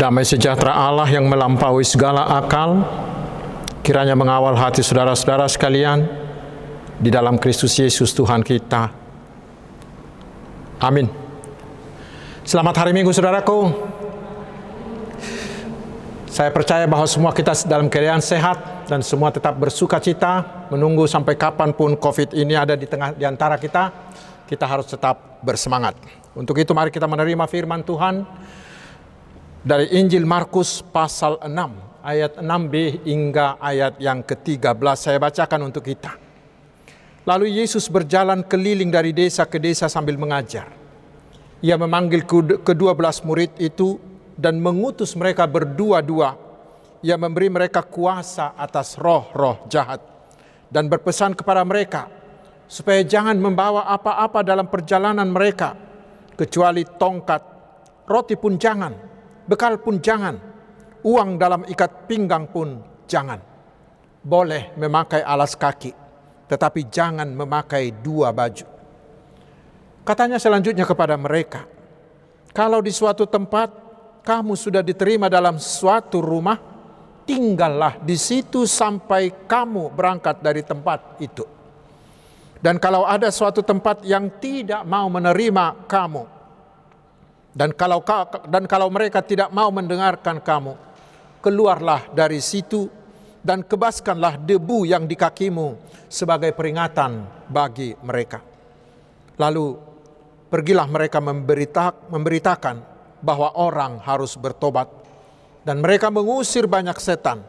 Damai sejahtera Allah yang melampaui segala akal, kiranya mengawal hati saudara-saudara sekalian di dalam Kristus Yesus Tuhan kita. Amin. Selamat hari Minggu saudaraku. Saya percaya bahwa semua kita dalam keadaan sehat dan semua tetap bersuka cita menunggu sampai kapan pun COVID ini ada di tengah di antara kita. Kita harus tetap bersemangat. Untuk itu mari kita menerima firman Tuhan dari Injil Markus pasal 6 ayat 6b hingga ayat yang ke-13 saya bacakan untuk kita. Lalu Yesus berjalan keliling dari desa ke desa sambil mengajar. Ia memanggil kedua belas murid itu dan mengutus mereka berdua-dua. Ia memberi mereka kuasa atas roh-roh jahat dan berpesan kepada mereka supaya jangan membawa apa-apa dalam perjalanan mereka kecuali tongkat, roti pun jangan, bekal pun jangan, uang dalam ikat pinggang pun jangan. Boleh memakai alas kaki, tetapi jangan memakai dua baju. Katanya selanjutnya kepada mereka, kalau di suatu tempat kamu sudah diterima dalam suatu rumah, tinggallah di situ sampai kamu berangkat dari tempat itu. Dan kalau ada suatu tempat yang tidak mau menerima kamu, dan kalau dan kalau mereka tidak mau mendengarkan kamu, keluarlah dari situ dan kebaskanlah debu yang di kakimu sebagai peringatan bagi mereka. Lalu pergilah mereka memberita, memberitakan bahwa orang harus bertobat dan mereka mengusir banyak setan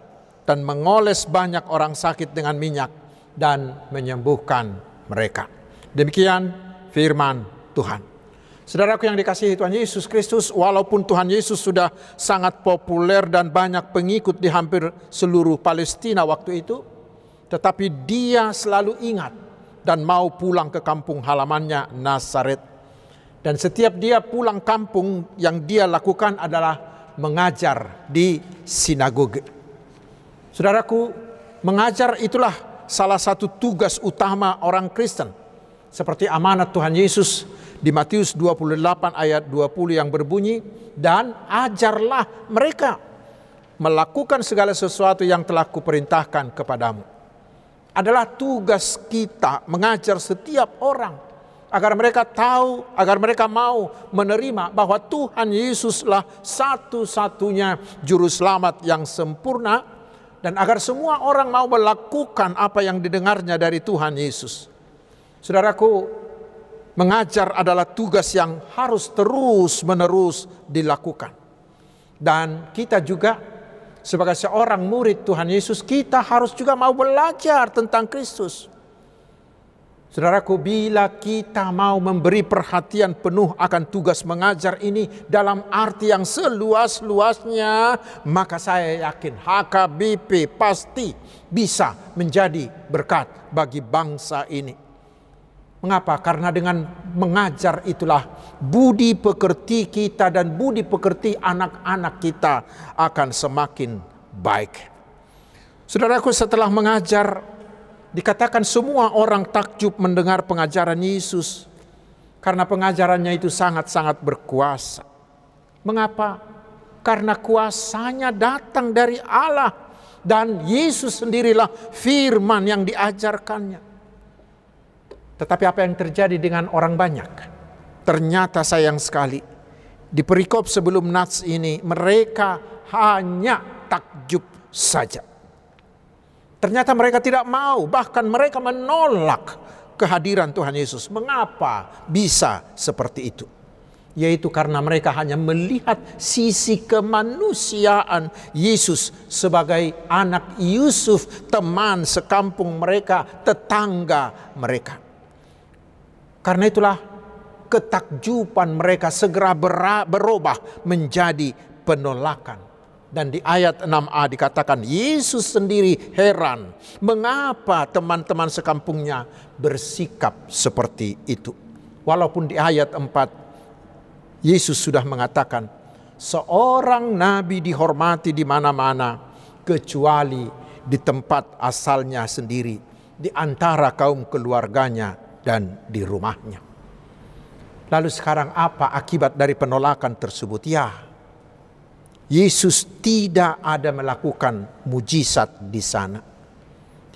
dan mengoles banyak orang sakit dengan minyak dan menyembuhkan mereka. Demikian firman Tuhan. Saudaraku yang dikasihi Tuhan Yesus Kristus, walaupun Tuhan Yesus sudah sangat populer dan banyak pengikut di hampir seluruh Palestina waktu itu, tetapi dia selalu ingat dan mau pulang ke kampung halamannya Nazaret. Dan setiap dia pulang kampung yang dia lakukan adalah mengajar di sinagoge. Saudaraku, mengajar itulah salah satu tugas utama orang Kristen. Seperti amanat Tuhan Yesus di Matius 28 ayat 20 yang berbunyi, dan ajarlah mereka melakukan segala sesuatu yang telah kuperintahkan kepadamu. Adalah tugas kita mengajar setiap orang agar mereka tahu, agar mereka mau menerima bahwa Tuhan Yesuslah satu-satunya juru selamat yang sempurna dan agar semua orang mau melakukan apa yang didengarnya dari Tuhan Yesus. Saudaraku, mengajar adalah tugas yang harus terus-menerus dilakukan. Dan kita juga sebagai seorang murid Tuhan Yesus, kita harus juga mau belajar tentang Kristus. Saudaraku, bila kita mau memberi perhatian penuh akan tugas mengajar ini dalam arti yang seluas-luasnya, maka saya yakin HKBP pasti bisa menjadi berkat bagi bangsa ini. Mengapa? Karena dengan mengajar itulah budi pekerti kita dan budi pekerti anak-anak kita akan semakin baik. Saudaraku, setelah mengajar Dikatakan semua orang takjub mendengar pengajaran Yesus karena pengajarannya itu sangat-sangat berkuasa. Mengapa? Karena kuasanya datang dari Allah dan Yesus sendirilah firman yang diajarkannya. Tetapi apa yang terjadi dengan orang banyak? Ternyata sayang sekali di perikop sebelum Nats ini mereka hanya takjub saja. Ternyata mereka tidak mau, bahkan mereka menolak kehadiran Tuhan Yesus. Mengapa bisa seperti itu? Yaitu karena mereka hanya melihat sisi kemanusiaan Yesus sebagai anak Yusuf, teman sekampung mereka, tetangga mereka. Karena itulah ketakjuban mereka segera berubah menjadi penolakan dan di ayat 6a dikatakan Yesus sendiri heran mengapa teman-teman sekampungnya bersikap seperti itu. Walaupun di ayat 4 Yesus sudah mengatakan seorang nabi dihormati di mana-mana kecuali di tempat asalnya sendiri di antara kaum keluarganya dan di rumahnya. Lalu sekarang apa akibat dari penolakan tersebut? Ya, Yesus tidak ada melakukan mujizat di sana.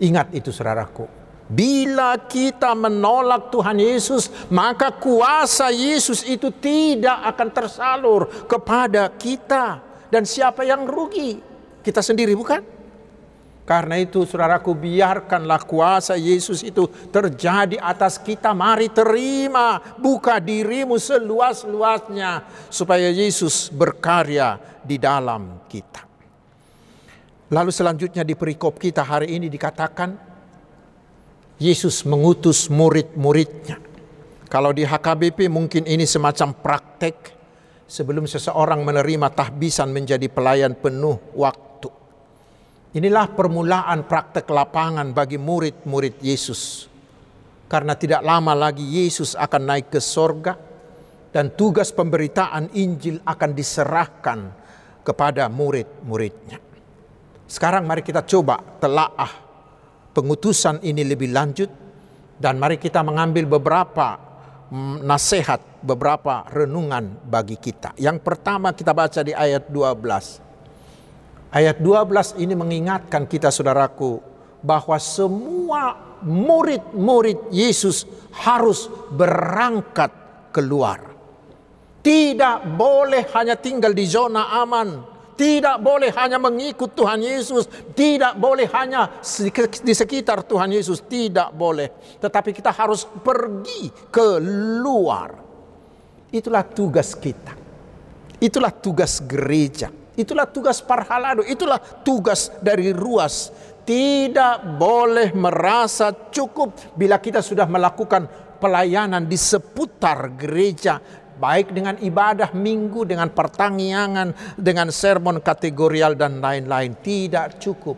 Ingat itu saudaraku. Bila kita menolak Tuhan Yesus, maka kuasa Yesus itu tidak akan tersalur kepada kita. Dan siapa yang rugi? Kita sendiri bukan? Karena itu saudaraku biarkanlah kuasa Yesus itu terjadi atas kita. Mari terima buka dirimu seluas-luasnya supaya Yesus berkarya di dalam kita. Lalu selanjutnya di perikop kita hari ini dikatakan Yesus mengutus murid-muridnya. Kalau di HKBP mungkin ini semacam praktek sebelum seseorang menerima tahbisan menjadi pelayan penuh waktu Inilah permulaan praktek lapangan bagi murid-murid Yesus. Karena tidak lama lagi Yesus akan naik ke sorga dan tugas pemberitaan Injil akan diserahkan kepada murid-muridnya. Sekarang mari kita coba telaah pengutusan ini lebih lanjut dan mari kita mengambil beberapa mm, nasihat, beberapa renungan bagi kita. Yang pertama kita baca di ayat 12. Ayat 12 ini mengingatkan kita saudaraku bahwa semua murid-murid Yesus harus berangkat keluar. Tidak boleh hanya tinggal di zona aman. Tidak boleh hanya mengikut Tuhan Yesus. Tidak boleh hanya di sekitar Tuhan Yesus. Tidak boleh. Tetapi kita harus pergi keluar. Itulah tugas kita. Itulah tugas gereja Itulah tugas parhalado, itulah tugas dari ruas. Tidak boleh merasa cukup bila kita sudah melakukan pelayanan di seputar gereja. Baik dengan ibadah minggu, dengan pertanggiangan, dengan sermon kategorial dan lain-lain. Tidak cukup.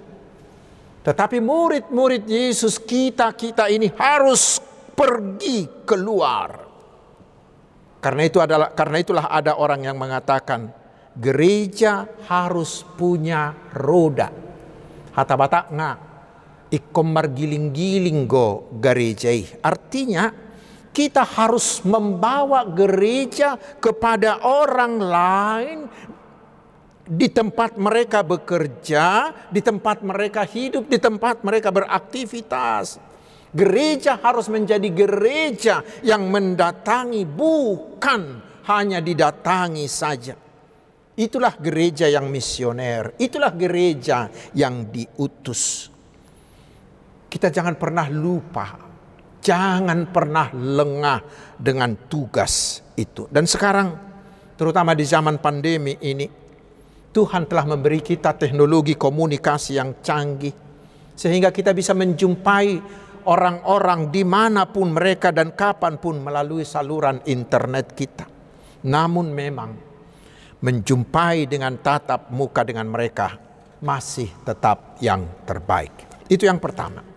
Tetapi murid-murid Yesus kita-kita ini harus pergi keluar. Karena itu adalah karena itulah ada orang yang mengatakan gereja harus punya roda. Hata batak nga ikomar giling-giling go gereja. Artinya kita harus membawa gereja kepada orang lain di tempat mereka bekerja, di tempat mereka hidup, di tempat mereka beraktivitas. Gereja harus menjadi gereja yang mendatangi, bukan hanya didatangi saja. Itulah gereja yang misioner, itulah gereja yang diutus. Kita jangan pernah lupa, jangan pernah lengah dengan tugas itu. Dan sekarang, terutama di zaman pandemi ini, Tuhan telah memberi kita teknologi komunikasi yang canggih, sehingga kita bisa menjumpai orang-orang di mana pun mereka dan kapan pun melalui saluran internet kita. Namun memang menjumpai dengan tatap muka dengan mereka masih tetap yang terbaik. Itu yang pertama.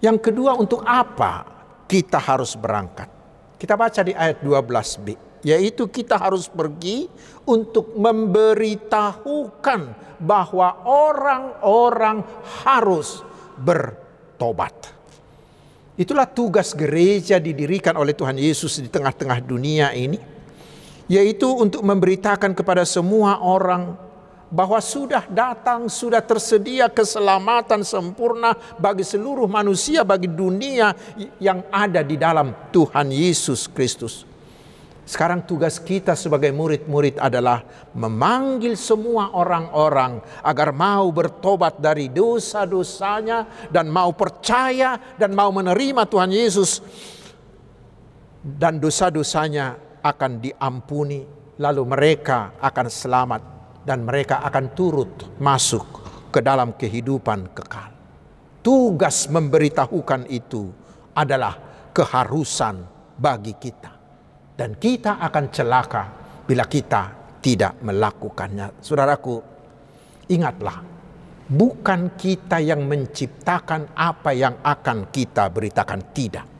Yang kedua untuk apa kita harus berangkat? Kita baca di ayat 12b. Yaitu kita harus pergi untuk memberitahukan bahwa orang-orang harus bertobat. Itulah tugas gereja didirikan oleh Tuhan Yesus di tengah-tengah dunia ini yaitu untuk memberitakan kepada semua orang bahwa sudah datang, sudah tersedia keselamatan sempurna bagi seluruh manusia, bagi dunia yang ada di dalam Tuhan Yesus Kristus. Sekarang tugas kita sebagai murid-murid adalah memanggil semua orang-orang agar mau bertobat dari dosa-dosanya dan mau percaya dan mau menerima Tuhan Yesus dan dosa-dosanya akan diampuni, lalu mereka akan selamat dan mereka akan turut masuk ke dalam kehidupan kekal. Tugas memberitahukan itu adalah keharusan bagi kita, dan kita akan celaka bila kita tidak melakukannya. Saudaraku, ingatlah, bukan kita yang menciptakan apa yang akan kita beritakan, tidak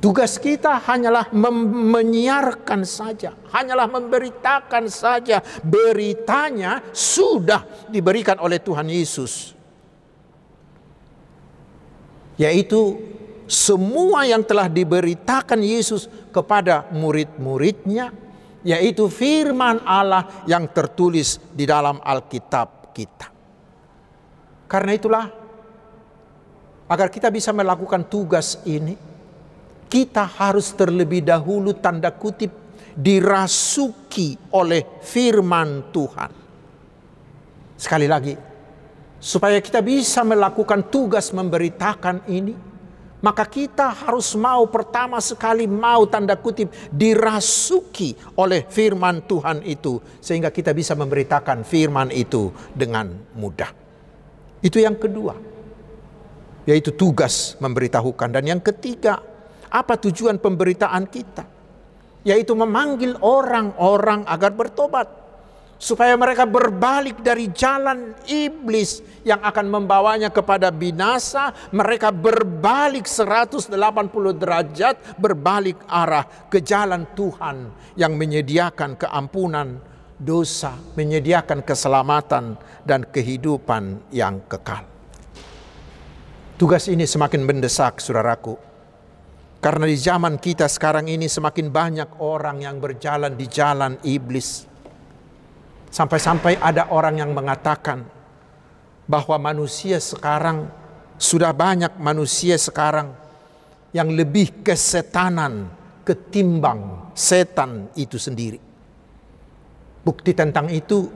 Tugas kita hanyalah menyiarkan saja, hanyalah memberitakan saja. Beritanya sudah diberikan oleh Tuhan Yesus, yaitu semua yang telah diberitakan Yesus kepada murid-muridnya yaitu firman Allah yang tertulis di dalam Alkitab kita. Karena itulah, agar kita bisa melakukan tugas ini, kita harus terlebih dahulu tanda kutip dirasuki oleh firman Tuhan. Sekali lagi, supaya kita bisa melakukan tugas memberitakan ini, maka kita harus mau pertama sekali mau tanda kutip dirasuki oleh firman Tuhan itu sehingga kita bisa memberitakan firman itu dengan mudah. Itu yang kedua. Yaitu tugas memberitahukan dan yang ketiga, apa tujuan pemberitaan kita? Yaitu memanggil orang-orang agar bertobat supaya mereka berbalik dari jalan iblis yang akan membawanya kepada binasa, mereka berbalik 180 derajat, berbalik arah ke jalan Tuhan yang menyediakan keampunan dosa, menyediakan keselamatan dan kehidupan yang kekal. Tugas ini semakin mendesak, saudaraku. Karena di zaman kita sekarang ini semakin banyak orang yang berjalan di jalan iblis Sampai-sampai ada orang yang mengatakan bahwa manusia sekarang sudah banyak manusia sekarang yang lebih kesetanan ketimbang setan itu sendiri. Bukti tentang itu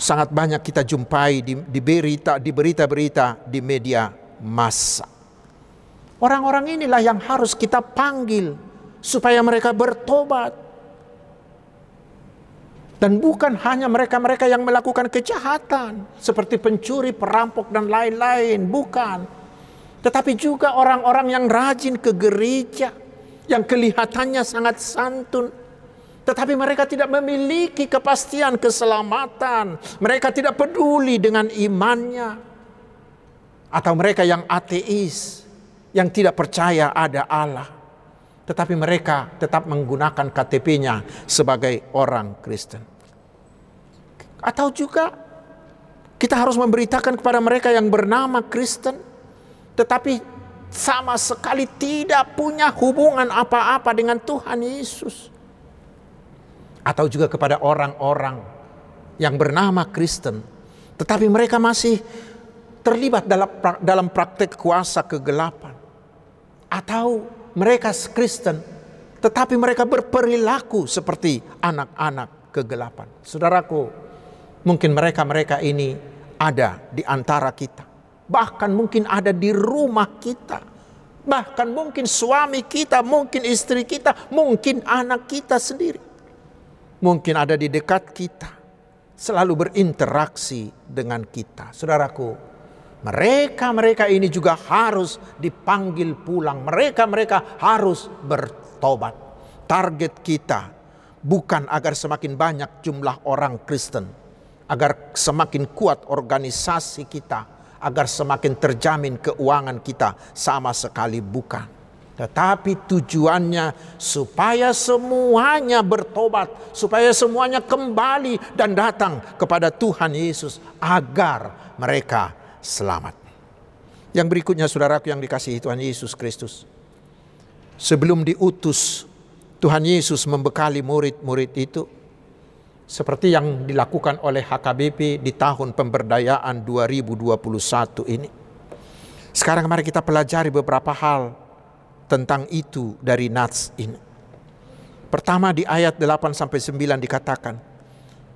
sangat banyak kita jumpai di, di berita di berita-berita di media massa. Orang-orang inilah yang harus kita panggil supaya mereka bertobat dan bukan hanya mereka-mereka yang melakukan kejahatan seperti pencuri, perampok dan lain-lain, bukan. Tetapi juga orang-orang yang rajin ke gereja, yang kelihatannya sangat santun, tetapi mereka tidak memiliki kepastian keselamatan. Mereka tidak peduli dengan imannya. Atau mereka yang ateis, yang tidak percaya ada Allah. Tetapi mereka tetap menggunakan KTP-nya sebagai orang Kristen. Atau juga kita harus memberitakan kepada mereka yang bernama Kristen, tetapi sama sekali tidak punya hubungan apa-apa dengan Tuhan Yesus. Atau juga kepada orang-orang yang bernama Kristen, tetapi mereka masih terlibat dalam praktek kuasa kegelapan. Atau mereka Kristen, tetapi mereka berperilaku seperti anak-anak kegelapan. Saudaraku, mungkin mereka-mereka ini ada di antara kita. Bahkan mungkin ada di rumah kita. Bahkan mungkin suami kita, mungkin istri kita, mungkin anak kita sendiri. Mungkin ada di dekat kita. Selalu berinteraksi dengan kita. Saudaraku, mereka-mereka ini juga harus dipanggil pulang. Mereka-mereka harus bertobat. Target kita bukan agar semakin banyak jumlah orang Kristen, agar semakin kuat organisasi kita, agar semakin terjamin keuangan kita, sama sekali bukan. Tetapi tujuannya supaya semuanya bertobat, supaya semuanya kembali dan datang kepada Tuhan Yesus agar mereka selamat. Yang berikutnya saudaraku yang dikasihi Tuhan Yesus Kristus. Sebelum diutus Tuhan Yesus membekali murid-murid itu seperti yang dilakukan oleh HKBP di tahun pemberdayaan 2021 ini. Sekarang mari kita pelajari beberapa hal tentang itu dari Nats ini. Pertama di ayat 8 sampai 9 dikatakan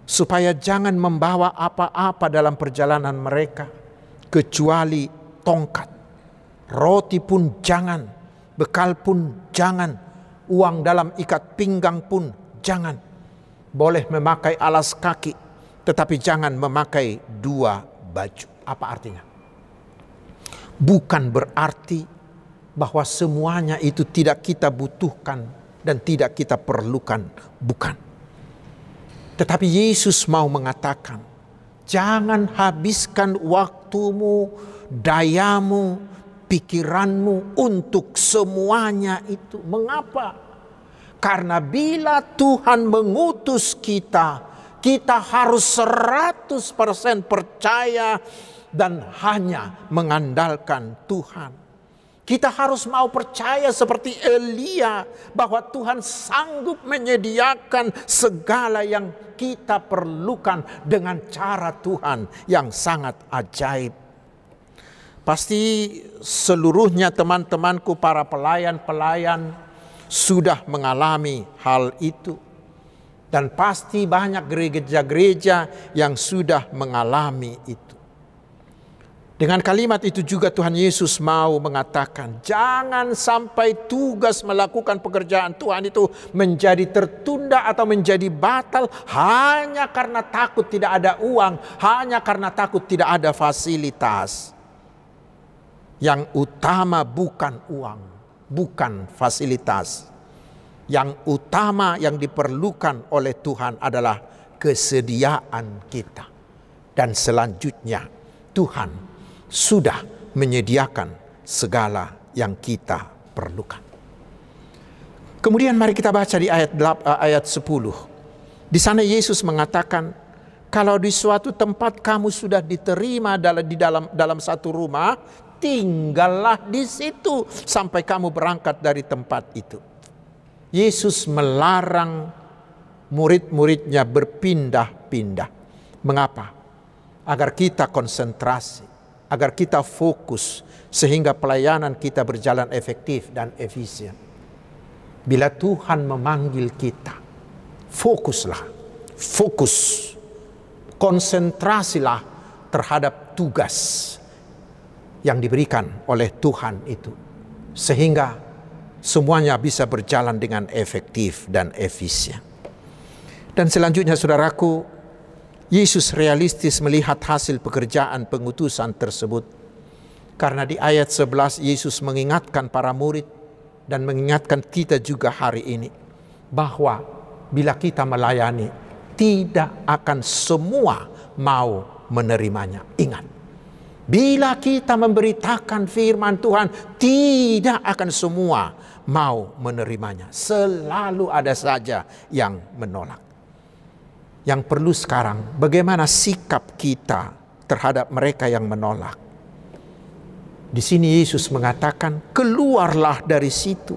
supaya jangan membawa apa-apa dalam perjalanan mereka kecuali tongkat. Roti pun jangan, bekal pun jangan, uang dalam ikat pinggang pun jangan. Boleh memakai alas kaki, tetapi jangan memakai dua baju. Apa artinya? Bukan berarti bahwa semuanya itu tidak kita butuhkan dan tidak kita perlukan, bukan. Tetapi Yesus mau mengatakan, jangan habiskan waktu waktumu, dayamu, pikiranmu untuk semuanya itu. Mengapa? Karena bila Tuhan mengutus kita, kita harus 100% percaya dan hanya mengandalkan Tuhan. Kita harus mau percaya seperti Elia bahwa Tuhan sanggup menyediakan segala yang kita perlukan dengan cara Tuhan yang sangat ajaib. Pasti seluruhnya teman-temanku para pelayan-pelayan sudah mengalami hal itu. Dan pasti banyak gereja-gereja yang sudah mengalami itu. Dengan kalimat itu juga Tuhan Yesus mau mengatakan, jangan sampai tugas melakukan pekerjaan Tuhan itu menjadi tertunda atau menjadi batal hanya karena takut tidak ada uang, hanya karena takut tidak ada fasilitas. Yang utama bukan uang, bukan fasilitas. Yang utama yang diperlukan oleh Tuhan adalah kesediaan kita. Dan selanjutnya Tuhan sudah menyediakan segala yang kita perlukan. Kemudian mari kita baca di ayat 8, eh, ayat 10. Di sana Yesus mengatakan, kalau di suatu tempat kamu sudah diterima dalam di dalam dalam satu rumah, tinggallah di situ sampai kamu berangkat dari tempat itu. Yesus melarang murid-muridnya berpindah-pindah. Mengapa? Agar kita konsentrasi agar kita fokus sehingga pelayanan kita berjalan efektif dan efisien. Bila Tuhan memanggil kita, fokuslah, fokus, konsentrasilah terhadap tugas yang diberikan oleh Tuhan itu, sehingga semuanya bisa berjalan dengan efektif dan efisien. Dan selanjutnya, saudaraku, Yesus realistis melihat hasil pekerjaan pengutusan tersebut. Karena di ayat 11 Yesus mengingatkan para murid dan mengingatkan kita juga hari ini bahwa bila kita melayani tidak akan semua mau menerimanya. Ingat, bila kita memberitakan firman Tuhan tidak akan semua mau menerimanya. Selalu ada saja yang menolak. Yang perlu sekarang, bagaimana sikap kita terhadap mereka yang menolak. Di sini Yesus mengatakan, "Keluarlah dari situ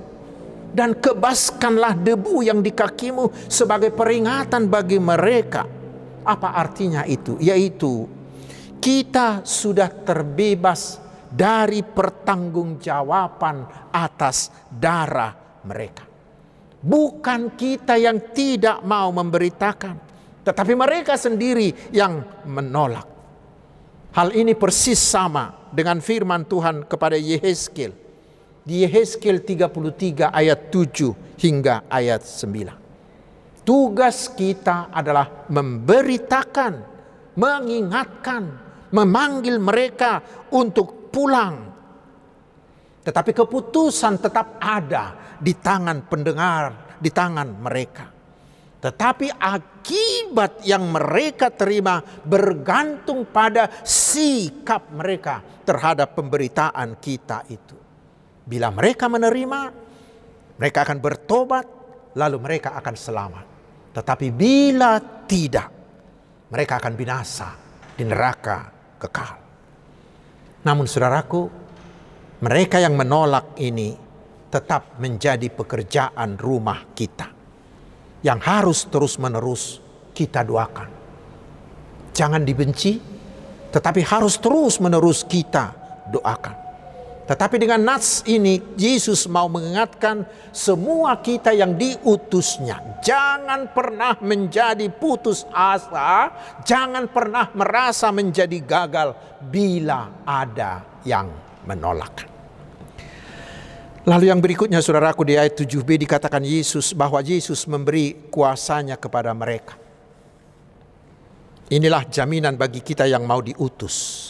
dan kebaskanlah debu yang di kakimu sebagai peringatan bagi mereka." Apa artinya itu? Yaitu kita sudah terbebas dari pertanggungjawaban atas darah mereka. Bukan kita yang tidak mau memberitakan, tetapi mereka sendiri yang menolak. Hal ini persis sama dengan firman Tuhan kepada Yehezkiel. Di Yehezkiel 33 ayat 7 hingga ayat 9. Tugas kita adalah memberitakan, mengingatkan, memanggil mereka untuk pulang. Tetapi keputusan tetap ada di tangan pendengar, di tangan mereka. Tetapi akibat yang mereka terima bergantung pada sikap mereka terhadap pemberitaan kita itu. Bila mereka menerima, mereka akan bertobat, lalu mereka akan selamat. Tetapi bila tidak, mereka akan binasa di neraka kekal. Namun saudaraku, mereka yang menolak ini tetap menjadi pekerjaan rumah kita yang harus terus-menerus kita doakan. Jangan dibenci, tetapi harus terus-menerus kita doakan. Tetapi dengan nats ini Yesus mau mengingatkan semua kita yang diutusnya. Jangan pernah menjadi putus asa, jangan pernah merasa menjadi gagal bila ada yang menolak. Lalu yang berikutnya saudaraku di ayat 7b dikatakan Yesus bahwa Yesus memberi kuasanya kepada mereka. Inilah jaminan bagi kita yang mau diutus.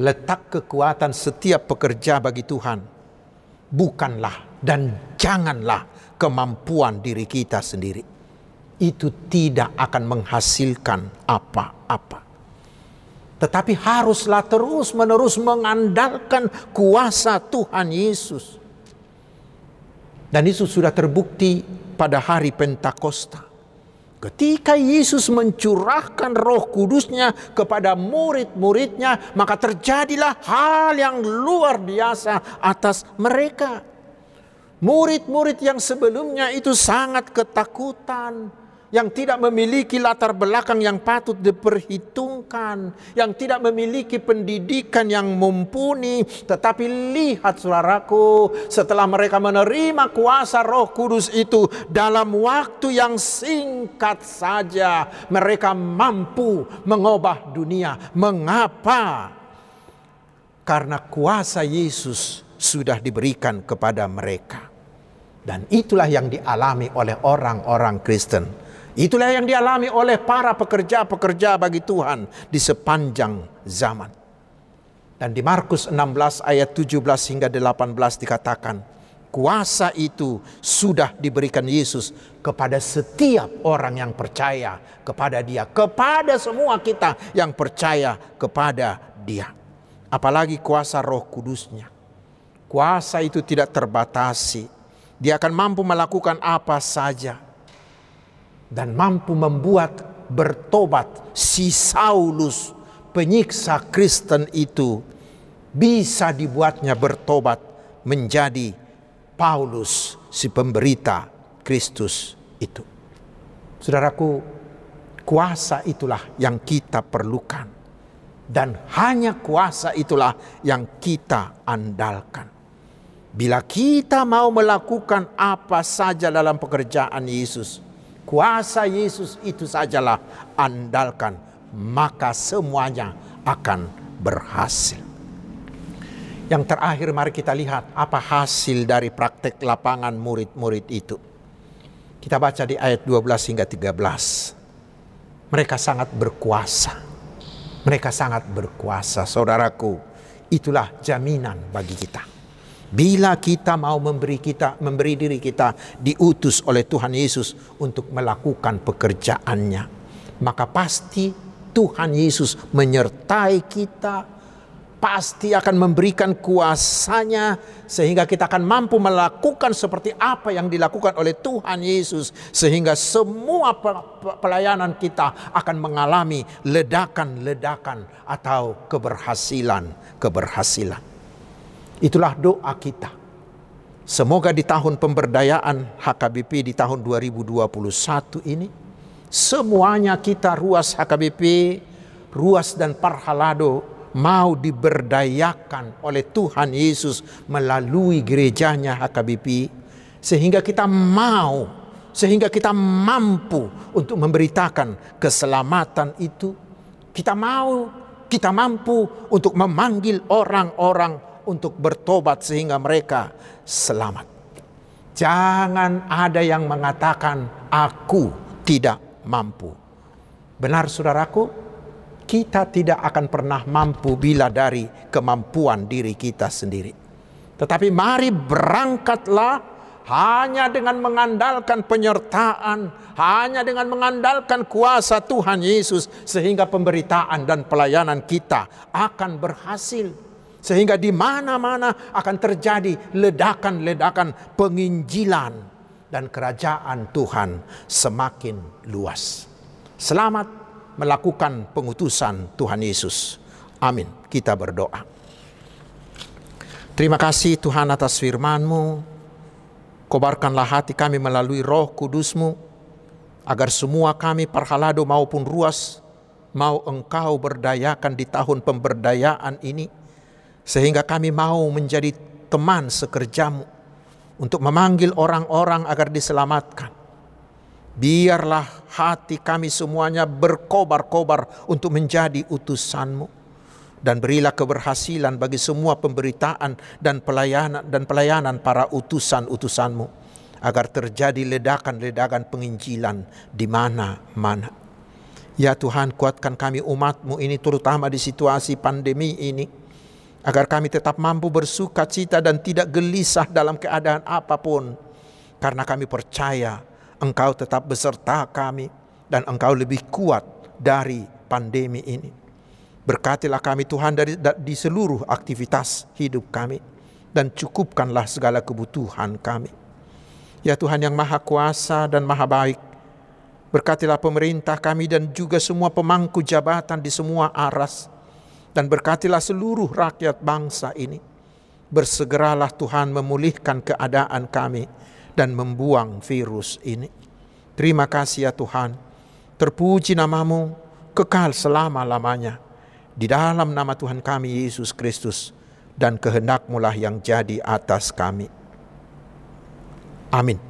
Letak kekuatan setiap pekerja bagi Tuhan bukanlah dan janganlah kemampuan diri kita sendiri. Itu tidak akan menghasilkan apa-apa tetapi haruslah terus-menerus mengandalkan kuasa Tuhan Yesus. Dan itu sudah terbukti pada hari Pentakosta. Ketika Yesus mencurahkan roh kudusnya kepada murid-muridnya, maka terjadilah hal yang luar biasa atas mereka. Murid-murid yang sebelumnya itu sangat ketakutan, yang tidak memiliki latar belakang yang patut diperhitungkan, yang tidak memiliki pendidikan yang mumpuni, tetapi lihat saudaraku, setelah mereka menerima kuasa Roh Kudus itu dalam waktu yang singkat saja, mereka mampu mengubah dunia. Mengapa? Karena kuasa Yesus sudah diberikan kepada mereka. Dan itulah yang dialami oleh orang-orang Kristen Itulah yang dialami oleh para pekerja-pekerja bagi Tuhan di sepanjang zaman. Dan di Markus 16 ayat 17 hingga 18 dikatakan, kuasa itu sudah diberikan Yesus kepada setiap orang yang percaya kepada Dia, kepada semua kita yang percaya kepada Dia. Apalagi kuasa Roh Kudusnya. Kuasa itu tidak terbatasi. Dia akan mampu melakukan apa saja dan mampu membuat bertobat si Saulus penyiksa Kristen itu bisa dibuatnya bertobat menjadi Paulus si pemberita Kristus itu. Saudaraku, kuasa itulah yang kita perlukan. Dan hanya kuasa itulah yang kita andalkan. Bila kita mau melakukan apa saja dalam pekerjaan Yesus, kuasa Yesus itu sajalah andalkan, maka semuanya akan berhasil. Yang terakhir mari kita lihat apa hasil dari praktek lapangan murid-murid itu. Kita baca di ayat 12 hingga 13. Mereka sangat berkuasa. Mereka sangat berkuasa, saudaraku. Itulah jaminan bagi kita. Bila kita mau memberi kita memberi diri kita diutus oleh Tuhan Yesus untuk melakukan pekerjaannya, maka pasti Tuhan Yesus menyertai kita, pasti akan memberikan kuasanya sehingga kita akan mampu melakukan seperti apa yang dilakukan oleh Tuhan Yesus sehingga semua pelayanan kita akan mengalami ledakan-ledakan atau keberhasilan-keberhasilan. Itulah doa kita. Semoga di tahun pemberdayaan HKBP di tahun 2021 ini semuanya kita ruas HKBP, ruas dan Parhalado mau diberdayakan oleh Tuhan Yesus melalui gerejanya HKBP sehingga kita mau sehingga kita mampu untuk memberitakan keselamatan itu kita mau kita mampu untuk memanggil orang-orang untuk bertobat sehingga mereka selamat. Jangan ada yang mengatakan aku tidak mampu. Benar saudaraku, kita tidak akan pernah mampu bila dari kemampuan diri kita sendiri. Tetapi mari berangkatlah hanya dengan mengandalkan penyertaan, hanya dengan mengandalkan kuasa Tuhan Yesus, sehingga pemberitaan dan pelayanan kita akan berhasil. Sehingga di mana-mana akan terjadi ledakan-ledakan penginjilan dan kerajaan Tuhan semakin luas. Selamat melakukan pengutusan Tuhan Yesus. Amin. Kita berdoa. Terima kasih Tuhan atas firman-Mu. Kobarkanlah hati kami melalui roh kudus-Mu. Agar semua kami parhalado maupun ruas mau engkau berdayakan di tahun pemberdayaan ini sehingga kami mau menjadi teman sekerjamu untuk memanggil orang-orang agar diselamatkan. Biarlah hati kami semuanya berkobar-kobar untuk menjadi utusanmu dan berilah keberhasilan bagi semua pemberitaan dan pelayanan dan pelayanan para utusan-utusanmu agar terjadi ledakan-ledakan penginjilan di mana-mana. Ya Tuhan kuatkan kami umatmu ini terutama di situasi pandemi ini agar kami tetap mampu bersuka cita dan tidak gelisah dalam keadaan apa pun, karena kami percaya Engkau tetap beserta kami dan Engkau lebih kuat dari pandemi ini. Berkatilah kami Tuhan dari di seluruh aktivitas hidup kami dan cukupkanlah segala kebutuhan kami. Ya Tuhan yang Maha Kuasa dan Maha Baik, Berkatilah pemerintah kami dan juga semua pemangku jabatan di semua aras. Dan berkatilah seluruh rakyat bangsa ini. Bersegeralah Tuhan memulihkan keadaan kami dan membuang virus ini. Terima kasih ya Tuhan. Terpuji namamu kekal selama-lamanya. Di dalam nama Tuhan kami Yesus Kristus dan kehendakmu lah yang jadi atas kami. Amin.